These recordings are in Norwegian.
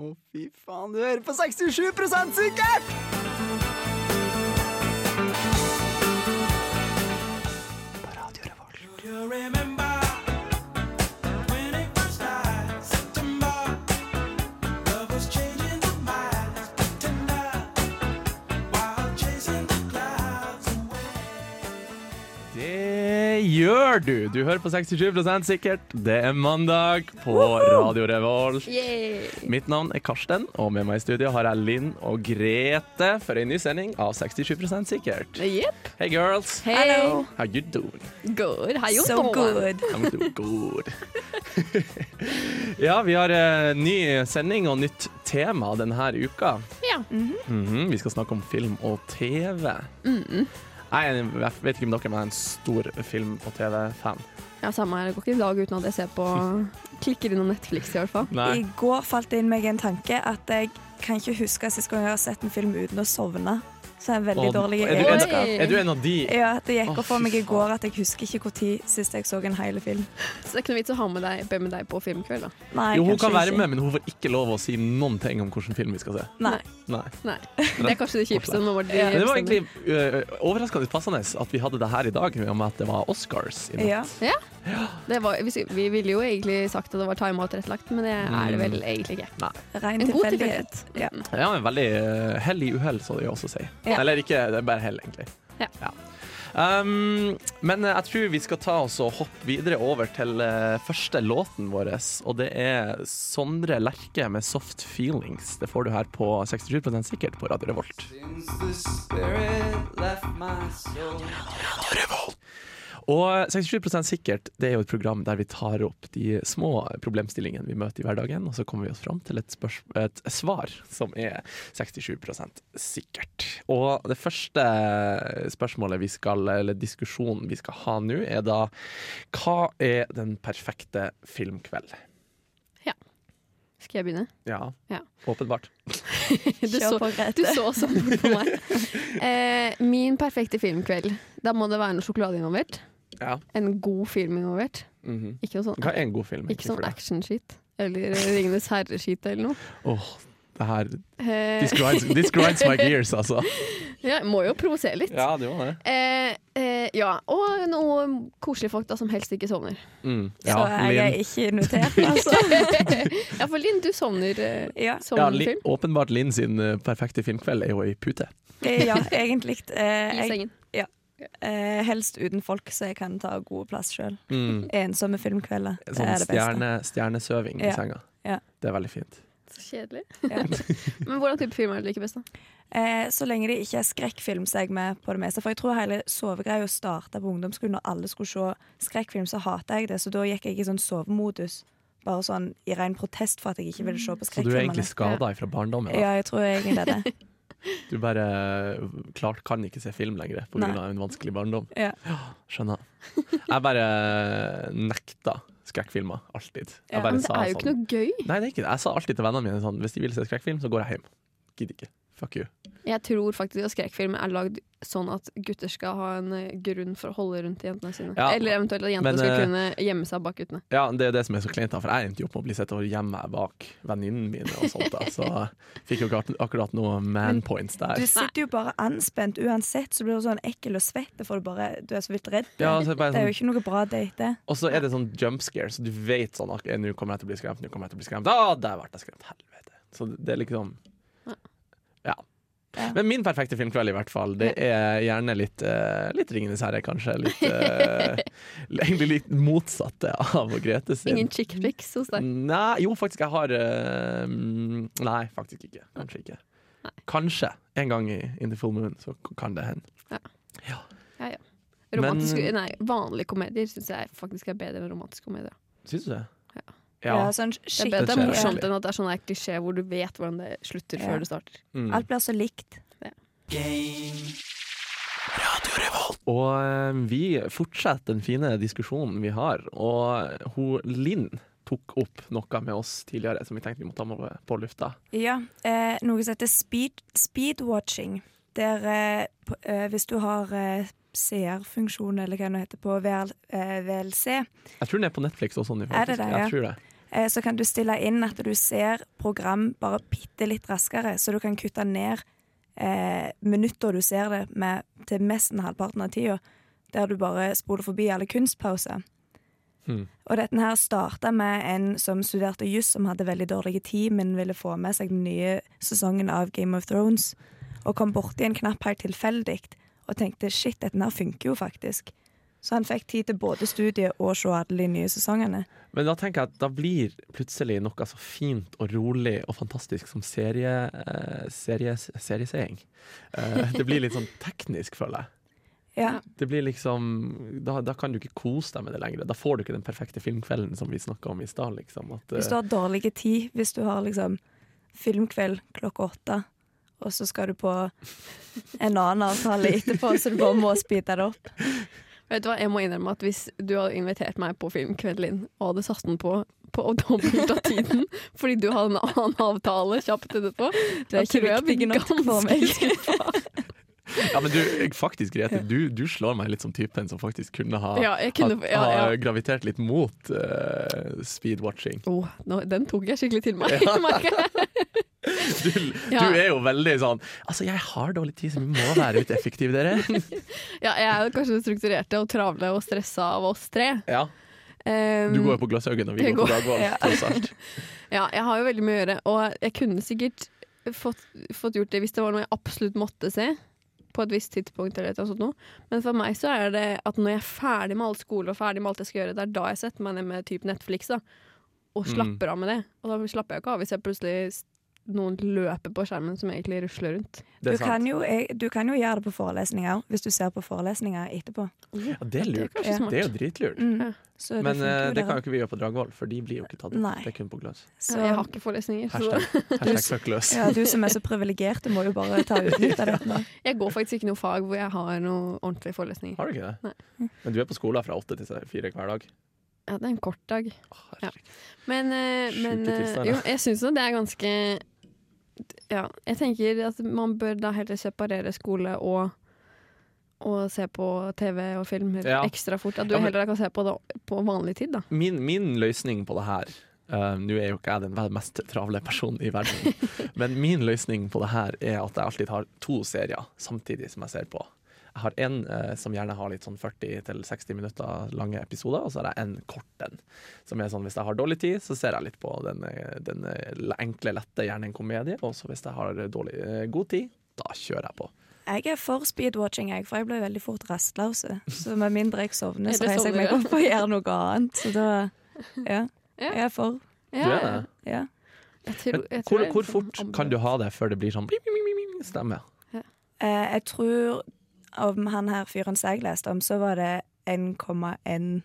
Å, fy faen, du hører på 67 sikkert! På Radio Revolt. Gjør du! Du hører på 67% sikkert. Det er mandag på Radio Revolt. Mitt navn er Karsten, og med meg i studio har jeg Linn og Grete for en ny sending av 67% sikkert. Yep. Hey girls, Hey. Hello. how you doing? Good. How you So good. I'm doing good. ja, vi har uh, ny sending og nytt tema denne uka. Ja. Mhm, vi skal snakke om film og TV. Jeg, er, jeg vet ikke om dere, men jeg er en stor film- og TV-fan. ja, samme her. Det går ikke en dag uten at jeg ser på Klikker innom Netflix, i hvert fall. I går falt det inn meg en tanke at jeg kan ikke huske sist gang jeg har sett en film uten å sovne. Så jeg er veldig Og- dårlig i er du, en, egenskap. er du en av de Ja, det gikk opp for meg i går at jeg husker ikke når sist jeg så en hel film. Så det er ikke noe vits å ha med deg, be med deg på filmkveld, da. Nei, Jo, hun kan være ikke. med, men hun får ikke lov å si noen ting om hvilken film vi skal se. Nei. Nei. Nei. Det er kanskje det kjipeste. Det Ja, det var egentlig uh, overraskende passende at vi hadde det her i dag, om at det var Oscars i natt. Ja. det var, vi, vi ville jo egentlig sagt at det var time og tilrettelagt, men det er det vel egentlig ikke. Rein En god tilfeldighet. Ja. Ja, en veldig uh, hell i uhell, så de også sier. Ja. Eller ikke, det er bare hell, egentlig. Ja. Um, men jeg tror vi skal ta oss og hoppe videre over til uh, første låten vår. Og det er Sondre Lerche med 'Soft Feelings'. Det får du her på 67 sikkert på Radio Revolt Radio Revolt. Og 67% sikkert det er jo et program der vi tar opp de små problemstillingene vi møter i hverdagen, og så kommer vi oss fram til et, et svar som er 67% sikkert. Og det første spørsmålet vi skal, eller diskusjonen vi skal ha nå, er da hva er den perfekte filmkveld? Ja. Skal jeg begynne? Ja, Ja. åpenbart. Du så, du så sånn på meg. Eh, min perfekte filmkveld. Da må det være noe sjokolade involvert. Ja. En god film involvert. mhm. Ikke noe sånn, Hva er en god film? ikke sånn. Eller Ringenes herre-skit eller noe. Åh, det her Eh, This grinds, this grinds my gears, altså. ja, må jo provosere litt. Ja, det var det. Eh, eh, ja, og noe koselige folk da som helst ikke sovner. Mm. Så jeg er ikke notert, altså. ja, for Linn, du sovner. Eh, Ja, Ja, sovner Lin, film åpenbart Linn sin eh, perfekte filmkveld er jo i pute. Eh, ja egentlig. Eh, i sengen. Eh, helst uten folk, så jeg kan ta god plass sjøl. Mm. Ensomme filmkvelder. Sånn er det beste. stjerne, stjernesøving i senga. Ja. Det er veldig fint. Så kjedelig. Ja. Men hvordan type film er det du liker best, da? Eh, så lenge det ikke er skrekkfilm, så er jeg med på det meste. For jeg tror hele sovegreia starta på ungdomsskolen, når alle skulle se skrekkfilm, så hata jeg det. Så da gikk jeg i sånn sovemodus. Bare sånn i ren protest for at jeg ikke ville se på Så du er egentlig skada fra barndommen? Da. Ja, jeg tror egentlig det. Du bare klart kan ikke se film lenger pga. En vanskelig barndom? Ja. Skjønner. Jeg bare nekta skrekkfilmer. Alltid. Jeg Ja, Men det er jo ikke sånn noe gøy. Nei, det er ikke det. Jeg sa alltid til vennene mine sånn hvis de vil se skrekkfilm, så går jeg hjem. Gidder ikke. Fuck you. Jeg tror faktisk at skrekkfilm er lagd sånn at gutter skal ha en eh, grunn for å holde rundt jentene sine. Ja, Eller eventuelt at jentene men, skal eh, kunne gjemme seg bak guttene. Ja, det er det som er så kleint, for jeg endte jo opp med å bli sett og gjemme meg bak venninnene mine og sånt, da. Så jeg fikk jo ikke akkurat- akkurat noe man points der. Du sitter jo bare anspent uansett, så blir du sånn ekkel og svett for du bare Du er så vilt redd. Ja, så bare Det er jo sånn, ikke noe bra date, og så er det sånn jump scare, så du vet sånn at nå kommer jeg til å bli skremt, nå kommer jeg til å bli skremt. Ah, der ble jeg skremt, helvete. Så det er liksom Ja. Ja. Men min perfekte filmkveld, i hvert fall, det er gjerne litt, uh, litt Ringenes herre, kanskje. Litt, uh, egentlig litt motsatte av Grete sin. Ingen chick flicks hos deg. Nei, jo, faktisk, jeg har mm, Nei, faktisk ikke. Kanskje ikke. Nei. Kanskje en gang i In the Full Moon, så kan det hende. Romantisk, Men- nei, vanlige komedier syns jeg faktisk er bedre enn romantiske komedier. Syns du det? Ja. Ja, sånn Det er det er morsomt enn at det er sånn klisjé hvor du vet hvordan det slutter Ja. før det starter. Mm. Alt blir så likt. Og eh, vi fortsetter den fine diskusjonen vi har, og hun Linn tok opp noe med oss tidligere som vi tenkte vi måtte ha med på lufta. Ja, eh, noe som heter speed, speedwatching. Der eh, eh, hvis du har eh, seerfunksjon, eller hva det heter, på VL, eh, VLC, Jeg tror den er på Netflix også Faktisk. Er det det, ja? Jeg tror det. Eh, så kan du stille inn at du ser program bare bitte litt raskere, så du kan kutte ned eh, minutter du ser det med til nesten halvparten av tida, der du bare spoler forbi alle kunstpauser. Hmm. Og dette her starta med en som studerte juss, som hadde veldig dårlig tid, men ville få med seg den nye sesongen av Game of Thrones, og kom borti en knapp helt tilfeldig og tenkte shit, dette her funker jo faktisk. Så han fikk tid til både studiet og se alle de nye sesongene. Men da tenker jeg at da blir plutselig noe så fint og rolig og fantastisk som serie, eh, serie, serieseing. Eh, det blir litt sånn teknisk, føler jeg. Ja. Det blir liksom da, da kan du ikke kose deg med det lenger. Da får du ikke den perfekte filmkvelden som vi snakka om i stad. Liksom, at, Hvis du har dårlig tid, hvis du har liksom filmkveld klokka åtte, og så skal du på en annen avtale etterpå, så du bare må speede det opp. Vet du hva, Jeg må innrømme at hvis du hadde invitert meg på filmkveld, Linn, og hadde satt den på på dobbelt av tiden fordi du hadde en annen avtale kjapt etterpå det er ikke viktig nok for meg. Ja, men du, faktisk, Grete, du, du slår meg litt som typen som faktisk kunne ha, Ja, kunne, ha, ja, ja. ha gravitert litt mot uh, speedwatching. Oh, no, den tok jeg skikkelig til meg. Ja. merker jeg. Du, Ja. du er jo veldig sånn Altså, jeg har dårlig tid, så vi må være litt effektive, dere. ja, jeg er kanskje den strukturerte og travle og stressa av oss tre. Ja, Um, Du går jo på Glasshaugen, og vi går, går på går- Ja. jeg har jo veldig mye å gjøre, og jeg kunne sikkert fått, fått gjort det hvis det var noe jeg absolutt måtte se. På et visst tidspunkt eller noe sånt. Men for meg så er det at når jeg er ferdig med all skole og ferdig med alt jeg skal gjøre, det er da jeg setter meg ned med typ Netflix da, og Mm. slapper av med det. Og da slapper jeg ikke av hvis jeg plutselig noen løper på skjermen som egentlig rusler rundt. Du kan, jo, du kan jo gjøre det på forelesninger, hvis du ser på forelesninger etterpå. Ja, det er lurt. Det er. Det er jo dritlurt. Mm. Ja. Men det eh, jo det kan jo ikke vi gjøre på Dragvoll, for de blir jo ikke tatt ut. Nei. Det er kun på Gløs. Så, jeg har ikke forelesninger, så Hashtag, hashtag fuck løs. ja, du som er så privilegert, du må jo bare ta utnytt av dette. jeg går faktisk ikke noe fag hvor jeg har noen ordentlige forelesninger. Har du ikke det? Nei. Men du er på skolen fra åtte til fire hver dag? Ja, det er en kort dag. Herregud. Men, eh, men eh, jo, jeg syns jo det er ganske Ja, jeg tenker at man bør da heller separere skole og og se på TV og film Ja. ekstra fort. At du Ja, men- heller kan se på det på vanlig tid, da. Min, min løsning på det her uh, Nå er jo ikke jeg den mest travle personen i verden, men min løsning på det her er at jeg alltid har to serier samtidig som jeg ser på. Jeg har en eh, som gjerne har litt sånn 40-60 minutter lange episoder, og så har jeg en kort en. Som er sånn hvis jeg har dårlig tid, så ser jeg litt på den, eh, den eh, enkle, lette, gjerne en komedie. Og så hvis jeg har dårlig, eh, god tid, da kjører jeg på. Jeg er for speedwatching, jeg, for jeg blir veldig fort rastløs. Så med mindre jeg sovner, så Er reiser jeg meg opp og gjør noe annet. Så da Ja. Ja. Jeg er for. Du er det? Ja. Jeg tror, jeg tror hvor, hvor fort kan du ha det før det blir sånn stemme? Eh, jeg tror om han her fyren som jeg leste om, så var det 1,1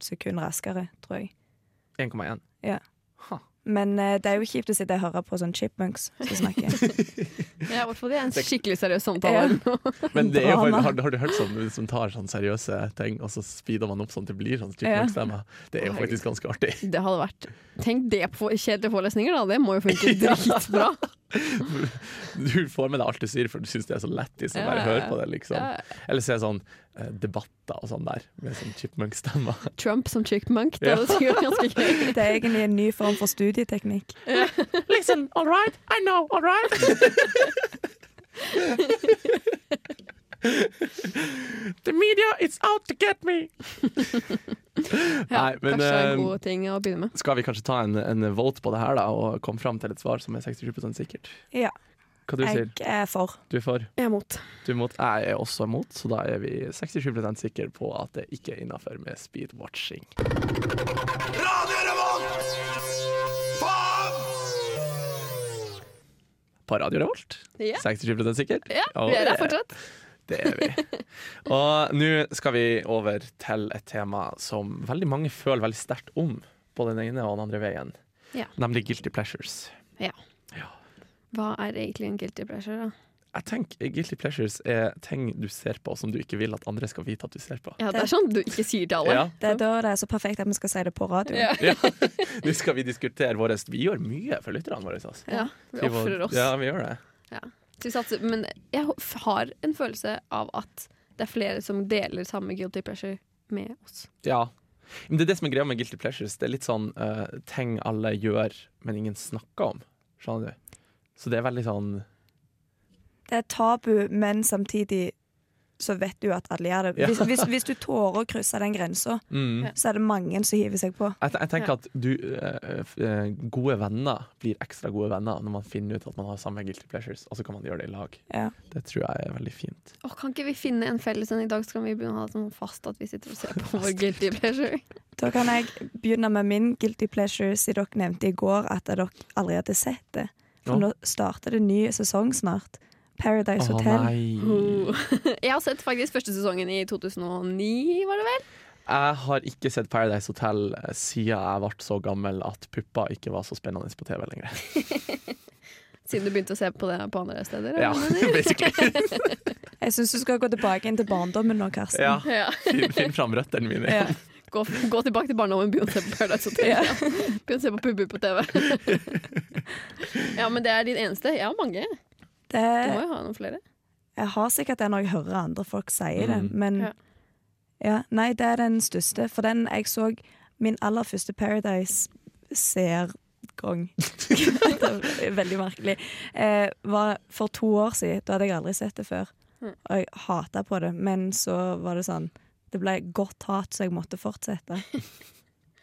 sekund raskere, tror jeg. 1,1. Ja. Huh. Men uh, det er jo kjipt å sitte og høre på sånn chipmunks som snakker. Ja, i hvert fall det er en skikkelig seriøs samtale. Men det er jo, har, har du hørt sånn som tar sånn seriøse ting, og så speeder man opp sånn at det blir sånn chipmunk-stemme? Det er jo faktisk ganske artig. Det hadde vært Tenk det på kjedelige forelesninger, da. Det må jo funke dritbra. Du får med deg alt du sier, for du syns det er så lættis å bare høre på det. liksom Eller se sånn eh, debatter og sånn der, med sånn chipmunk-stemmer. Trump som chipmunk, det hadde sikkert ganske gøy. Det er egentlig en ny form for studieteknikk. Listen, all right, I know, all right. The media is out to get me. Ja, Nei, men, kanskje en eh, god ting å begynne med. Skal vi kanskje ta en, en vote på det her da, og komme fram til et svar som er 67 sikkert? Ja. Hva du sier Jeg er for. du? er for? Jeg er mot. Du er mot? Jeg er også mot, så da er vi 67 sikre på at det ikke er innafor med speedwatching. Radio Revolt! På Radio Revolt? Ja. 67 sikkert? Ja, vi er der fortsatt. Det er vi. Og nå skal vi over til et tema som veldig mange føler veldig sterkt om på den ene og den andre veien, Ja. nemlig guilty pleasures. Ja Hva er egentlig en guilty pleasure, da? Jeg tenker Guilty pleasures er ting du ser på som du ikke vil at andre skal vite at du ser på. Ja, Det er sånn du ikke sier til alle. Ja, Det er da det er så perfekt at vi skal si det på radio. Ja. ja. Nå skal vi diskutere våre Vi gjør mye for lytterne våre. Altså. Ja, vi ofrer oss. Ja, vi gjør det. Satser, men jeg har en følelse av at det er flere som deler samme guilty pleasure med oss. Ja. Men det er det som er greia med Guilty Pleasures. Det er litt sånn uh, ting alle gjør, men ingen snakker om. Skjønner du? Så det er veldig sånn Det er tabu, men samtidig så vet du at alle gjør det. Hvis, hvis, hvis du tårer å krysse den grensa, mm. så er det mange som hiver seg på. jeg, jeg tenker at du, eh, f- eh, gode venner blir ekstra gode venner når man finner ut at man har samme guilty pleasures, og så kan man gjøre det i lag. Ja. Det tror jeg er veldig fint. Åh, kan ikke vi finne en felles en i dag, så kan vi begynne å ha sånn fast at vi sitter og ser på vår guilty pleasure. Da kan jeg begynne med min guilty pleasure, siden dere nevnte i går at dere aldri hadde sett det. For Ja. nå starter det ny sesong snart. Paradise Å Hotel. nei! Oh. Jeg har sett faktisk første sesongen i 2009, var det vel? Jeg har ikke sett Paradise Hotel siden jeg ble så gammel at pupper ikke var så spennende på TV lenger. Siden du begynte å se på det på andre steder? Ja, basically. Jeg syns du skal gå tilbake inn til barndommen nå, Karsten. Ja. Ja. Finn, finn fram røttene mine. Ja. Gå, gå tilbake til barndommen, begynn å se på Paradise Hotel. Ja. Begynn å se på pupper på TV. ja, men det er din eneste. Jeg har mange. Det, Du må jo ha noen flere. jeg har sikkert det når jeg hører andre folk si det, Mm. men Ja. ja. Nei, det er den største. For den jeg så min aller første Paradise-seergang Det er Veldig merkelig. Eh, var for to år siden. Da hadde jeg aldri sett det før. Og jeg hata på det, men så var det sånn Det ble godt hat, så jeg måtte fortsette.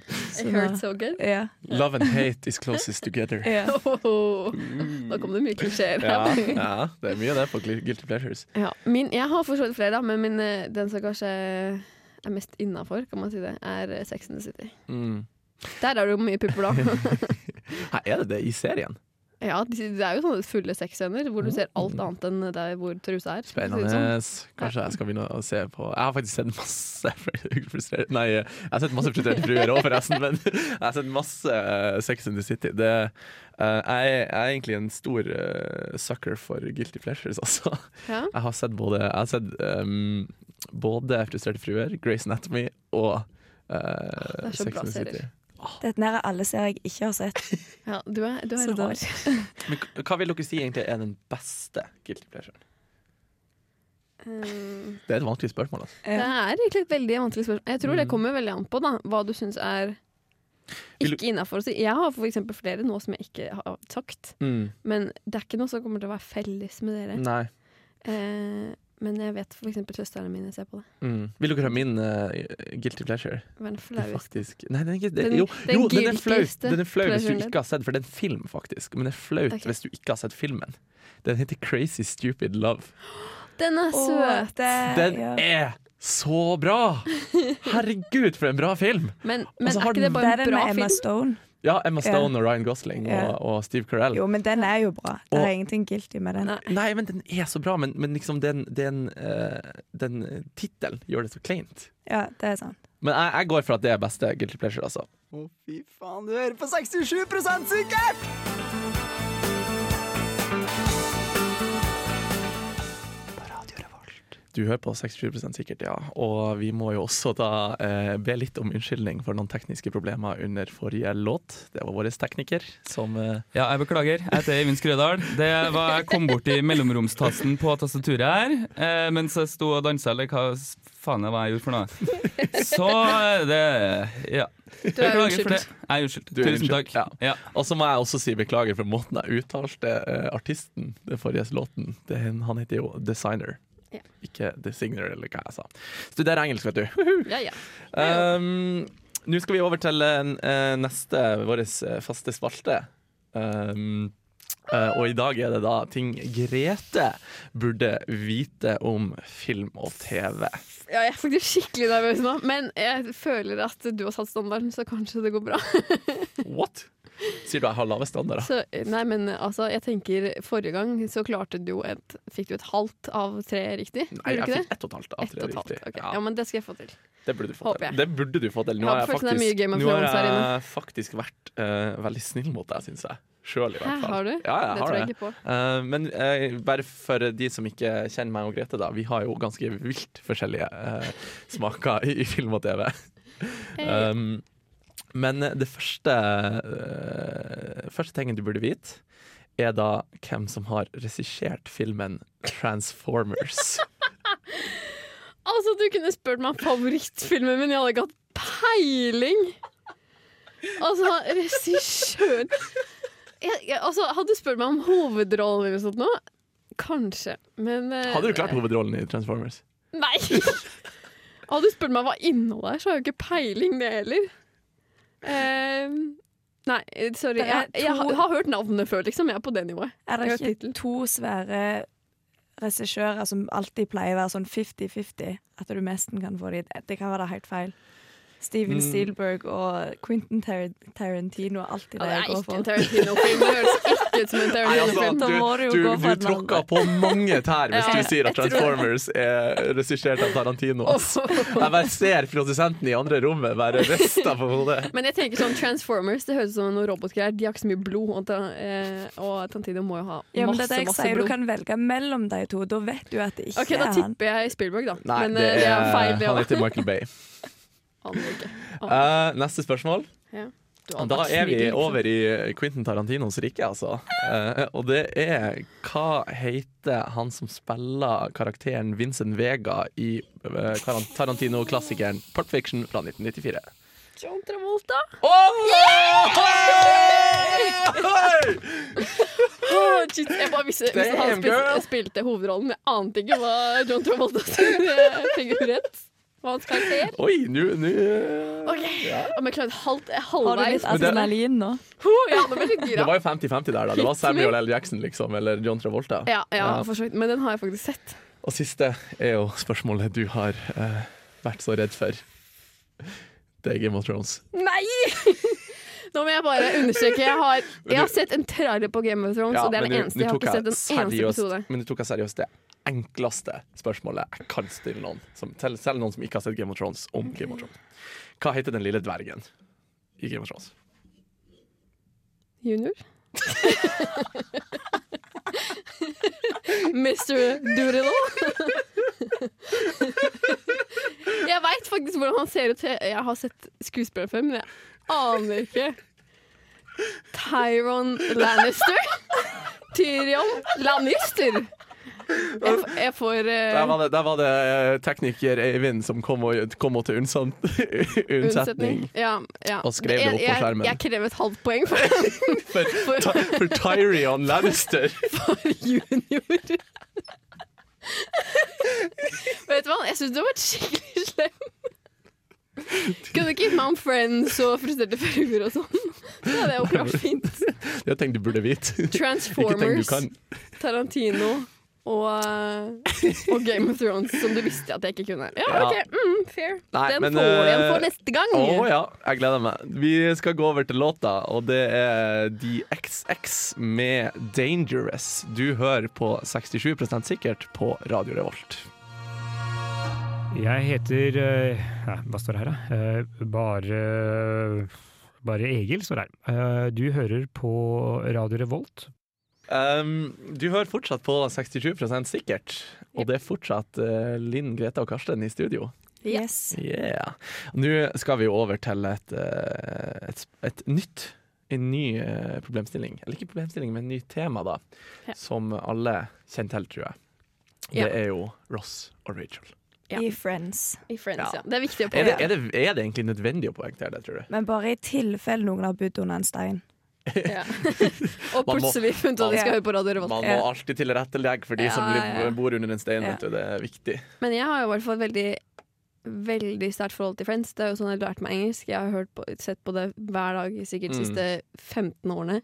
It hurts so good. Yeah. Love and hate is closest together. Yeah. Oh, nå kom det mye klisjeer. Ja, ja, det er mye det på Guilty Pleasures. Ja, min, jeg har for så vidt flere, men min, eh, den som kanskje er mest innafor, kan man si det, er eh, Sex and the City. Mm. Der er det jo mye pupper, da. Her er det det i serien? Ja, det er jo sånne fulle sexscener hvor du ser alt annet enn der hvor trusa er. Spennende. sånn. Kanskje jeg skal begynne å se på Jeg har faktisk sett masse frustrert Nei, jeg har sett masse frustrerte fruer òg, forresten, men jeg har sett masse eh, Sex in the City. Det, eh, jeg, er, egentlig en stor eh, sucker for guilty pleasures, altså. Ja. Jeg har sett både, jeg har sett, um, både Frustrerte fruer, Grace Anatomy og uh, Sex in the City. serier. Dette er alle serier jeg ikke har sett. Ja, du er, du er rar. Men hva vil dere si egentlig er den beste guilty pleasuren? Um, Det er et vanskelig spørsmål. Altså. det er egentlig et veldig vanskelig spørsmål. Jeg tror det Mm. kommer veldig an på da, hva du syns er ikke innafor. Jeg har for eksempel flere nå som jeg ikke har sagt, men det er ikke noe som kommer til å være felles med dere. Nei. Eh, men jeg vet eksempel søstrene mine ser på det. Mm. Vil dere ha min uh, guilty pleasure? Den Det flauest. faktisk Nei, den er ikke det, Den- Jo, den jo den er flaut Den er flau hvis du ikke har sett For det er en film, faktisk. Men det er flaut okay. hvis du ikke har sett filmen. Den heter Crazy Stupid Love. Den er søt! Oh, Den ja. er så bra! Herregud, for en bra film! Men, men er ikke det bare en bra med Emma film? Stone. Ja, Emma Ja. Stone og Ryan Gosling Ja. og, og Steve Carell. Jo, men den er jo bra. Det Og- er ingenting guilty med den. Nei. Nei, men den er så bra, men, men liksom den, den, uh, den eh, tittelen gjør det så kleint. Ja, det er sant. Men jeg, jeg går for at det er beste guilty pleasure, altså. Å, fy faen, du hører på 67% sikkert! Du hører på 67% sikkert, ja. Og vi må jo også da eh, be litt om unnskyldning for noen tekniske problemer under forrige låt. Det var vår tekniker som eh, Ja, jeg beklager. Jeg heter Eivind Skrødal. Det var Jeg kom bort i mellomromstasten på tastaturet her eh, mens jeg sto og dansa, eller hva faen er hva jeg gjorde for noe. Så eh, det Ja. Du er unnskyldt. Jeg er unnskyldt. Er Tusen takk. ja. Ja. Og så må jeg også si beklager for måten jeg uttalte uh, artisten, den forrige låten. Det, han heter jo Designer. Ja. Ikke Designer, eller hva jeg sa. Studerer engelsk, vet du. Ja, ja. Um, Nå skal vi over til uh, neste vår eh, faste spalte. Um, uh, og i dag er det da ting Grete burde vite om film og TV. ja, jeg er faktisk skikkelig nervøs nå, men jeg føler at du har satt standarden, så kanskje det går bra. What? Sier du jeg har lave standarder? Så, nei, men altså, jeg tenker Forrige gang så klarte du jo et Fikk du et halvt av tre riktig? Nei, jeg fikk ett og et halvt av tre riktig. Okay. Ja. Ja, men det skal jeg få til. Det burde du få Håper til. jeg. Det burde du få til. Nå har jeg faktisk, nå har jeg faktisk vært uh, veldig snill mot deg, syns jeg. Sjøl, i hvert fall. har du? Ja, jeg det har tror jeg det. ikke på. Uh, men uh, bare for de som ikke kjenner meg og Grete, da. Vi har jo ganske vilt forskjellige smaker i, i film og TV. Hey. Um, men det første, uh, første tingen du burde vite, er da hvem som har regissert filmen Transformers. Altså, du kunne spurt meg om favorittfilmen min, jeg hadde ikke hatt peiling! Altså, regissøren altså, Hadde du spurt meg om hovedrollen eller sånt nå, kanskje. Men uh, Hadde du klart hovedrollen i Transformers? Nei! Hadde du spurt meg hva innholdet er, så har jeg jo ikke peiling, det heller. Eh, nei, sorry. Det er Jeg, jeg, har- jeg, har hørt navnet før, liksom. Jeg er på det nivået. Er det ikke to svære regissører som alltid pleier å være sånn 50-50? At du nesten kan få de Det kan være helt feil. Steven Mm. Spielberg og Quentin Tar Tarantino alltid Ja, det det jeg går går ikke for. Tarantino-film. Det høres ikke ut som en altså, Tarantino-film. Altså, du du, du, for andre. på mange tær hvis Ja, du sier at Transformers er regissert av Tarantino. Jeg bare ser produsenten i andre rommet være rista på hodet. Men jeg tenker sånn Transformers Det høres ut som noen robotgreier. De har ikke så mye blod, og, ta, eh, og Tarantino må jo ha masse, Ja, men det er det jeg masse sier, du kan velge mellom de to. Da vet du at det ikke OK, da er han. tipper jeg Spielberg, da. Nei, Men det er, det er, er feil, det han heter Michael Bay. ikke. Uh, neste spørsmål. Ja. Da er vi liksom. over i Quentin Tarantinos rike, altså. Uh, og det er Hva heter han som spiller karakteren Vincent Vega i uh, Tarantino-klassikeren Pulp Fiction fra 1994? John Travolta. Oi! Åh, shit. Jeg bare visste, at han spilte, spilte hovedrollen. men Jeg ante ikke hva John Travolta sin figurett hans karakter. Oi, nå eh, OK, om jeg klarte halvt, Har du halvveis litt adrenalin nå? Ja, nå ble jeg litt Det var jo 50-50 der, da. Det var Samuel L. Jackson, liksom. Eller John Travolta. Ja, ja, Ja. Men den har jeg faktisk sett. Og siste er jo spørsmålet du har eh, vært så redd for. Det er Game of Thrones. Nei! Nå må jeg bare understreke. Jeg har, jeg har sett en trailer på Game of Thrones, og det er den eneste. Jeg har ikke sett en eneste episode. Men du tok jeg seriøst det enkleste spørsmålet jeg kan stille noen, som, selv, selv noen som ikke har sett Game of Thrones, om Game of Thrones. Hva heter den lille dvergen i Game of Thrones? Junior? Mr. Doodle. jeg veit faktisk hvordan han ser ut. Jeg har sett skuespilleren før, men jeg aner ikke. Tyron Lannister? Tyrion Lannister? Jeg, jeg får uh... Der var det, der var det eh, tekniker Eivind som kom, og, kom og til unnsatt- unnsetning. Ja, ja. Og skrev det opp på skjermen. Jeg, jeg krever et halvt poeng for, For, Ty- for Tyrion Lannister. for junior. Vet du hva, jeg syns du har vært skikkelig slem. Kunne du ikke gitt meg om Friends og frustrerte fruer og sånn? Det hadde jeg jo klart fint. Det tenkte du burde vite. Transformers. Tarantino og, og Game of Thrones, som du visste at jeg ikke kunne. Ja, Ja. OK, mm, fair. Nei, Den men, får du igjen eh, for neste gang. Å ja, jeg gleder meg. Vi skal gå over til låta, og det er The XX med 'Dangerous'. Du hører på 67% sikkert på Radio Revolt. Jeg heter eh, Hva står det her, da? Eh, bare Bare Egil står her. Eh, du hører på Radio Revolt. Um, du hører fortsatt på 67% sikkert, og det er fortsatt uh, Linn, Grete og Karsten i studio. Yes. Yeah. Nå skal vi over til et, eh, et, et nytt en ny eh, problemstilling. Eller ikke problemstilling, men en ny tema, da. Ja. Som alle kjenner til, tror jeg. Ja. Det er jo Ross og Rachel. Ja. I Friends. I Friends, Ja. ja. Det er viktig å Er det, poengtere. er, er, er det egentlig nødvendig å poengtere det, tror du? Men bare i tilfelle noen har bodd under en stein. Ja. og plutselig funnet ut at de skal høre på Radio Revolt. Man må alltid tilrettelegge for de som Ja, ja. bor under en stein. Ja. Vet du. Det er viktig. Men jeg har jo i hvert fall veldig Veldig sterkt forhold til Friends. Det er jo sånn jeg har lært meg engelsk. Jeg har hørt på, sett på det hver dag sikkert de Mm. siste 15 årene.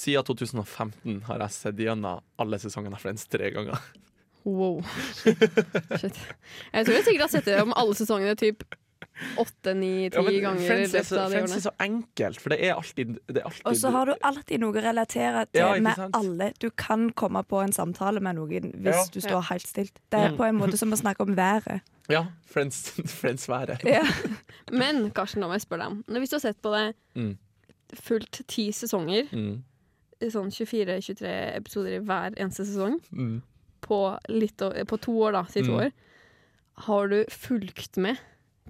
Siden 2015 har jeg sett gjennom alle sesongene av Friends tre ganger. Wow. Shit. Jeg tror jeg sikkert har sett det om alle sesongene typ åtte, ni, ti Ja, ganger Friends, er så, Friends er så enkelt, for det er alltid, alltid Og så har du alltid noe å relatere til Ja, med sant? alle. Du kan komme på en samtale med noen hvis Ja. du står helt stilt. Det er Mm. på en måte som å snakke om været. Ja, Friends, Friends. Ja. Men Karsten, da må jeg spørre deg Hvis du har sett på det Mm. fullt ti sesonger, Mm. sånn 24-23 episoder i hver eneste sesong, Mm. på, litt, på to år, da, si to Mm. år, har du fulgt med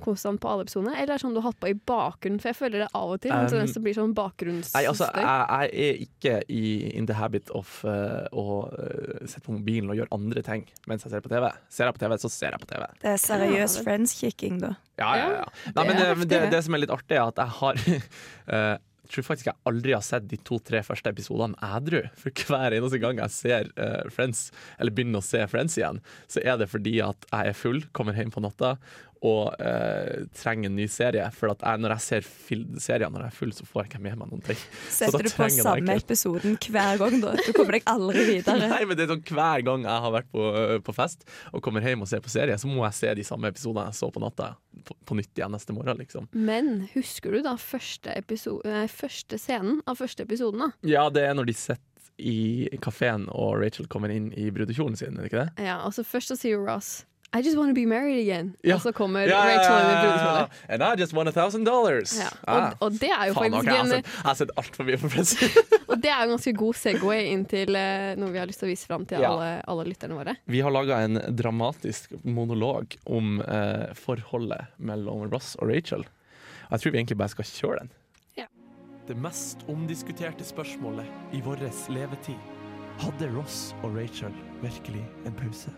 konstant på alle episodene, eller er det sånn du har hatt på i bakgrunnen? For jeg føler det av og til. Um, Um, det blir sånn bakgrunnsstøy. Nei, altså, jeg, jeg er ikke i in the habit of uh, å sette sitte på mobilen og gjøre andre ting mens jeg ser på TV. Ser jeg på TV, så ser jeg på TV. Det er seriøs Ja, friends-kicking, da. Ja, ja, ja. Nei, men det, det, det. det som er litt artig, er at jeg har uh, Jeg tror faktisk jeg aldri har sett de to-tre første episodene edru. For hver eneste gang jeg ser uh, Friends, eller begynner å se Friends igjen, så er det fordi at jeg er full, kommer hjem på natta og eh, trenger en ny serie. For at jeg, når jeg ser fil- serier når jeg er full, så får jeg ikke med meg noen ting. Setter du på samme episoden hver gang, da? Du kommer deg aldri videre. Nei, men det er sånn Hver gang jeg har vært på, på fest og kommer hjem og ser på serie, så må jeg se de samme episodene jeg så på natta, på, på nytt igjen neste morgen. liksom Men husker du da første, episode, første scenen av første episoden? da? Ja, det er når de sitter i kafeen og Rachel kommer inn i brudekjolen sin, er det ikke det? Ja, altså Først så sier Ross I just wanna be married again. Ja. Og så kommer Rachel inn i brudekjole. And I just won a thousand dollars. Ja. Ah. Og, og det er jo Faen, faktisk okay, en, jeg har sett altfor mye på Friends. og det er en ganske god Segway inn til uh, noe vi har lyst til å vise fram til Ja. alle, alle lytterne våre. Vi har laga en dramatisk monolog om uh, forholdet mellom Ross og Rachel. Jeg tror vi egentlig bare skal kjøre den. Ja. Det mest omdiskuterte spørsmålet i vår levetid. Hadde Ross og Rachel virkelig en pause?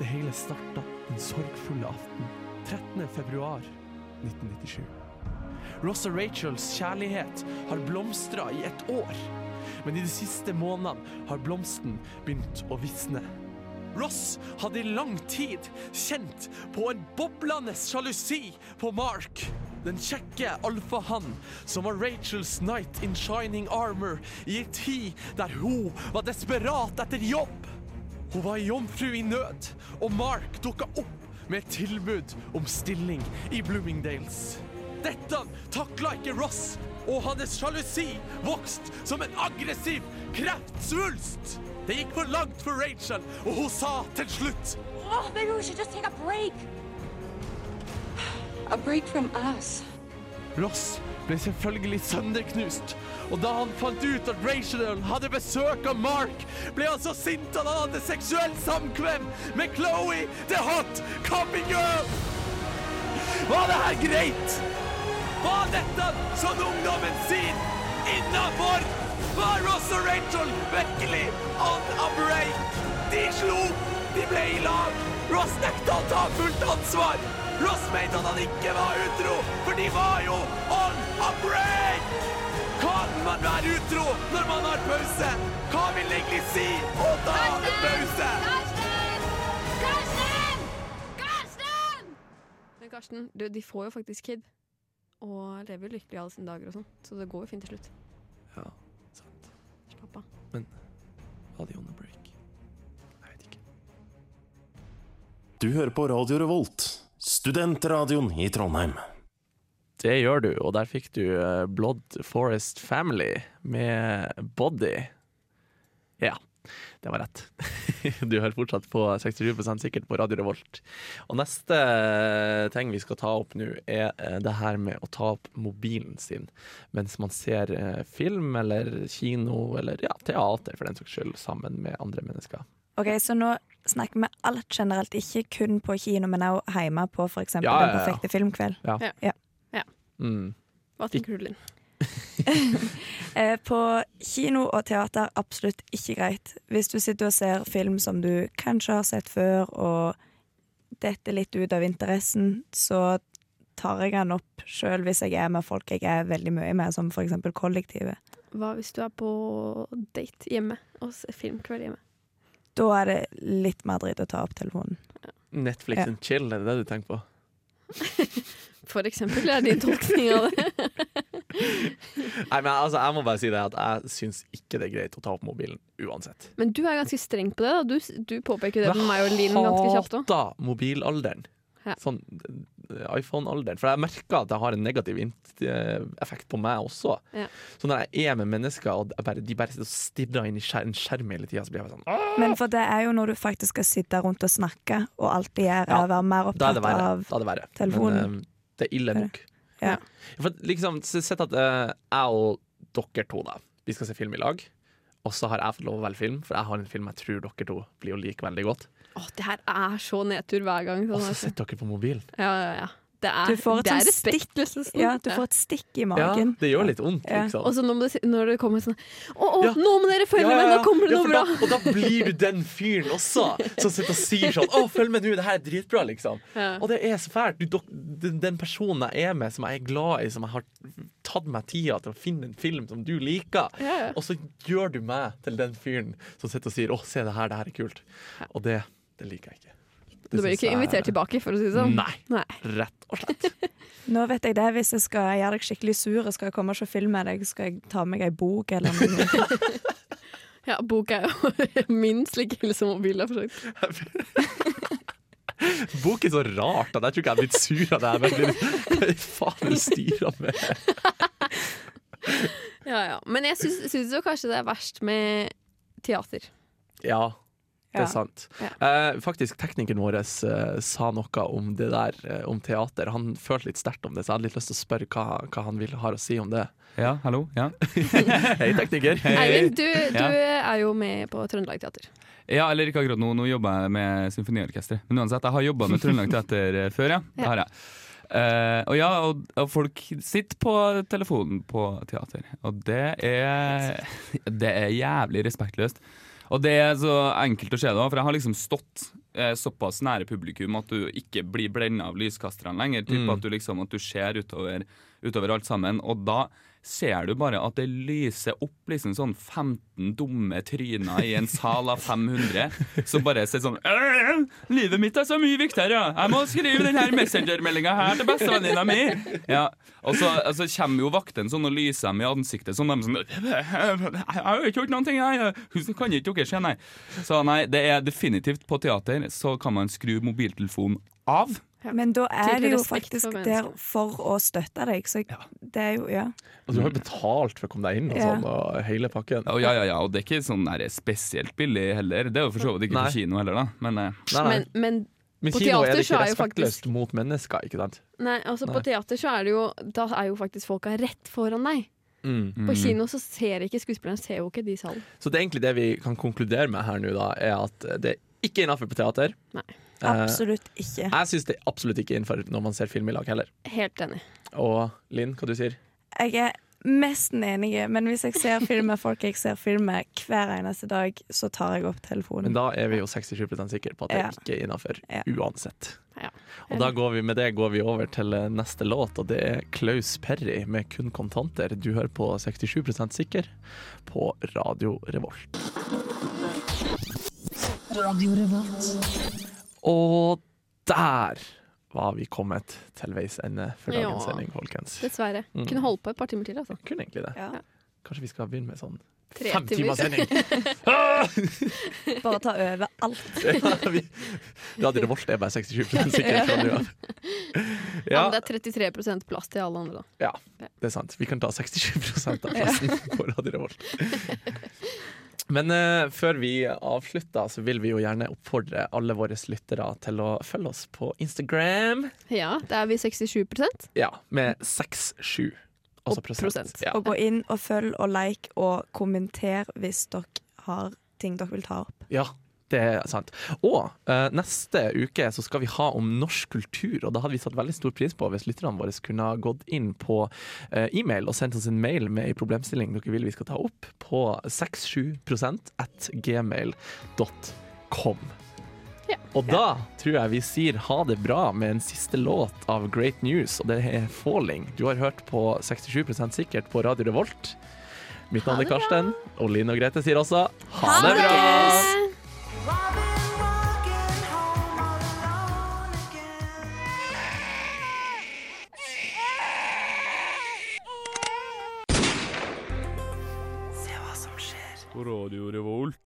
Det hele starta den sorgfulle aften 13. februar 1997. Ross og Rachels kjærlighet har blomstra i et år. Men i de siste månedene har blomsten begynt å visne. Ross hadde i lang tid kjent på en boblende sjalusi på Mark. Den kjekke alfahannen som var Rachels knight in shining armor i en tid der hun var desperat etter jobb. Hun var jomfru i nød, og Mark dukka opp med et tilbud om stilling i Bloomingdales. Dette takla ikke Ross, og hans sjalusi vokste som en aggressiv kreftsvulst. Det gikk for langt for Rachel, og hun sa til slutt Oh, maybe we should just take a break. A break from us. Ross ble selvfølgelig sønderknust, og da han fant ut at Rachel hadde besøk av Mark, ble han så sint at han hadde seksuell samkvem med Chloé, the hot coming girl! Var det her greit? Var dette sånn ungdommen sier innafor? Var Ross og Rachel virkelig on a break? De slo, de ble i lag. Ross nekta å ta fullt ansvar. Ross mente at han ikke var utro, for de var jo on a break! Kan man være utro når man har pause? Hva vil egentlig si å ta en pause? Men Karsten, du, de får jo faktisk kid. Og lever jo lykkelig alle sine dager og sånn. Så det går jo fint til slutt. Ja, sant. Slapp av. Var de on a break? Jeg vet ikke. Du hører på Radio Revolt, studentradioen i Trondheim. Det gjør du, og der fikk du eh, Blood Forest Family med Body. Ja, det var rett. Du hører fortsatt på 67 sikkert på Radio Revolt. Og neste eh, ting vi skal ta opp nå, er eh, det her med å ta opp mobilen sin mens man ser film eller kino eller ja, teater, for den saks skyld, sammen med andre mennesker. Ok, Så nå snakker vi alt generelt, ikke kun på kino, men også hjemme på f.eks. Ja, ja, ja. Den perfekte filmkveld. Mm. Hva tenker du, Linn? Eh, på kino og teater absolutt ikke greit. Hvis du sitter og ser film som du kanskje har sett før, og detter litt ut av interessen, så tar jeg den opp sjøl hvis jeg er med folk jeg er veldig mye med, som f.eks. kollektivet. Hva hvis du er på date hjemme og ser filmkveld hjemme? Da er det litt mer dritt å ta opp telefonen. Netflix Ja. and chill, er det det du tenker på? For eksempel, det er din tolkning av det. Nei, men altså, Jeg må bare si det at jeg syns ikke det er greit å ta opp mobilen uansett. Men du er ganske streng på det. da Du, du påpeker det med meg og Linn ganske kjapt òg. hater mobilalderen. Ja. Sånn iPhone-alderen. For jeg merker at det har en negativ eh, effekt på meg også. Ja. Så når jeg er med mennesker, og bare, de bare sitter og stirrer inn i en skjerm hele tida, så blir jeg sånn «Åh!» Men for det er jo når du faktisk skal sitte rundt og snakke, og alt de gjør, er Ja, å være mer er opptatt av er telefonen. Men uh, det er ille nok. Ja. For liksom, Sett at uh, jeg og dere to da Vi skal se film i lag. Og så har jeg fått lov å velge film, for jeg har en film jeg tror dere to blir å like veldig godt. Å, det her er så nedtur hver gang. Og Sånn, så altså. sitter dere på mobilen. Ja, ja, ja. Det er, Du får et er respekt, liksom. Ja, du får et stikk i magen. Ja, det gjør litt vondt, Ja. liksom. Og så når det, når det kommer sånn Å, å Ja. nå må dere følge Ja, ja, med, nå kommer det Ja, noe bra! Da, og da blir du den fyren også, som sitter og sier sånn 'Å, følg med nå, det her er dritbra', liksom. Ja. Og det er så fælt. Du, den, den personen jeg er med, som jeg er glad i, som jeg har tatt meg tida til å finne en film som du liker, Ja, ja. og så gjør du meg til den fyren som sitter og sier 'Å, se det her, det her er kult'. Og det, det liker jeg ikke. Det Du blir ikke invitert invitert tilbake, for å si det sånn. Nei. Nei. Rett og slett. Nå vet jeg det, Hvis jeg skal gjøre deg skikkelig sur og skal jeg komme og se film med deg, skal jeg ta med meg ei bok eller noe. Ja, bok er jo minst like ille som mobiler, for så vidt. Bok er så rart at jeg tror ikke jeg er blitt sur av det. her, men Hva faen er det styrer med? Ja, ja. Men jeg syns, syns jo kanskje det er verst med teater. Ja, det er sant. Ja. Eh, faktisk, teknikeren vår eh, sa noe om det der, eh, om teater. Han følte litt sterkt om det, så jeg hadde litt lyst til å spørre hva, hva han vil ha å si om det. Ja, hallo? Ja, Hei, tekniker. Eivind, du, du Ja. er jo med på Trøndelag Teater. ja eller ikke akkurat nå. Nå jobber jeg med symfoniorkesteret. Men uansett, jeg har jobba med Trøndelag Teater eh, før, ja. Det har jeg. Uh, og ja, og, og folk sitter på telefonen på teater, og det er Det er jævlig respektløst. Og det er så enkelt å se det òg, for jeg har liksom stått eh, såpass nære publikum at du ikke blir blenda av lyskasterne lenger. Typ Mm. at, du liksom, at du ser utover, utover alt sammen. Og da ser du bare at det lyser opp liksom sånn 15 dumme tryner i en sal av 500. som bare ser sånn «Øh, Livet mitt er så mye viktigere! Jeg må skrive denne Messenger-meldinga her til bestevenninna mi! Ja. Og så altså, kommer jo vakten sånn og lyser dem i ansiktet sånn. De sånn Jeg har ikke gjort noen ting, jeg. Kan ikke dere se, nei. Så nei, det er definitivt på teater så kan man skru mobiltelefonen av. Men da er det jo faktisk for der for å støtte deg. Så jeg, det er jo, ja. Og du har jo betalt for å komme deg inn og sånn, og hele pakken. Ja, ja, ja, og det er ikke sånn der spesielt billig heller. Det er jo for så vidt ikke Nei. på kino heller, da. Men eh, Nei, nei. Men, men Men på kino er det ikke er respektløst faktisk- mot mennesker, ikke sant? nei, altså Nei. på teater så er det jo Da er jo faktisk folka rett foran deg. Mm. På mm. kino så ser ikke skuespilleren ser jo ikke de i salen. Så det er egentlig det vi kan konkludere med her nå, da, er at det ikke innafor på teater. Nei. Eh, Absolutt ikke. jeg syns det er absolutt ikke innenfor når man ser film i lag heller. Helt enig. Og Linn, hva du sier Jeg er nesten enig, men hvis jeg ser film med folk jeg ser film med hver eneste dag, så tar jeg opp telefonen. Men da er vi jo 67 sikre på at det Ja. ikke er innafor Ja. uansett. Ja. Og da går vi, med det går vi over til eh, neste låt, og det er Klaus Perry med 'Kun kontanter'. Du hører på 67% sikker på Radio Revolt. Og der var vi kommet til veis ende for dagens Ja. sending, folkens. Dessverre. Mm. Kunne holdt på et par timer til, altså. Kunne egentlig det. Ja. Kanskje vi skal begynne med sånn Tre fem timer. sending? Ah! Bare ta over alt. Ja, vi- Radio Revolt er bare 67 sikker fra. Ja, Ja, men det er 33% plass til alle andre, da. det er sant. Vi kan ta 67 av plassen på Radio Revolt. Men uh, før vi avslutter, så vil vi jo gjerne oppfordre alle våre lyttere til å følge oss på Instagram. Ja, da er vi 67% Ja, med 6-7. Altså Og prosent. prosent. Ja. Og gå inn og følg og like og kommenter hvis dere har ting dere vil ta opp. ja, det er sant. Og uh, neste uke så skal vi ha om norsk kultur, og da hadde vi satt veldig stor pris på hvis lytterne våre kunne ha gått inn på uh, e-mail og sendt oss en mail med en problemstilling dere vil vi skal ta opp, på 67 at gmail.com. Ja. Og da tror jeg vi sier ha det bra med en siste låt av Great News, og det er 'Falling'. Du har hørt på 67 sikkert på Radio Revolt. Mitt navn er. Karsten, og Line og Grete sier også ha, Ha det bra! Radio Revolt.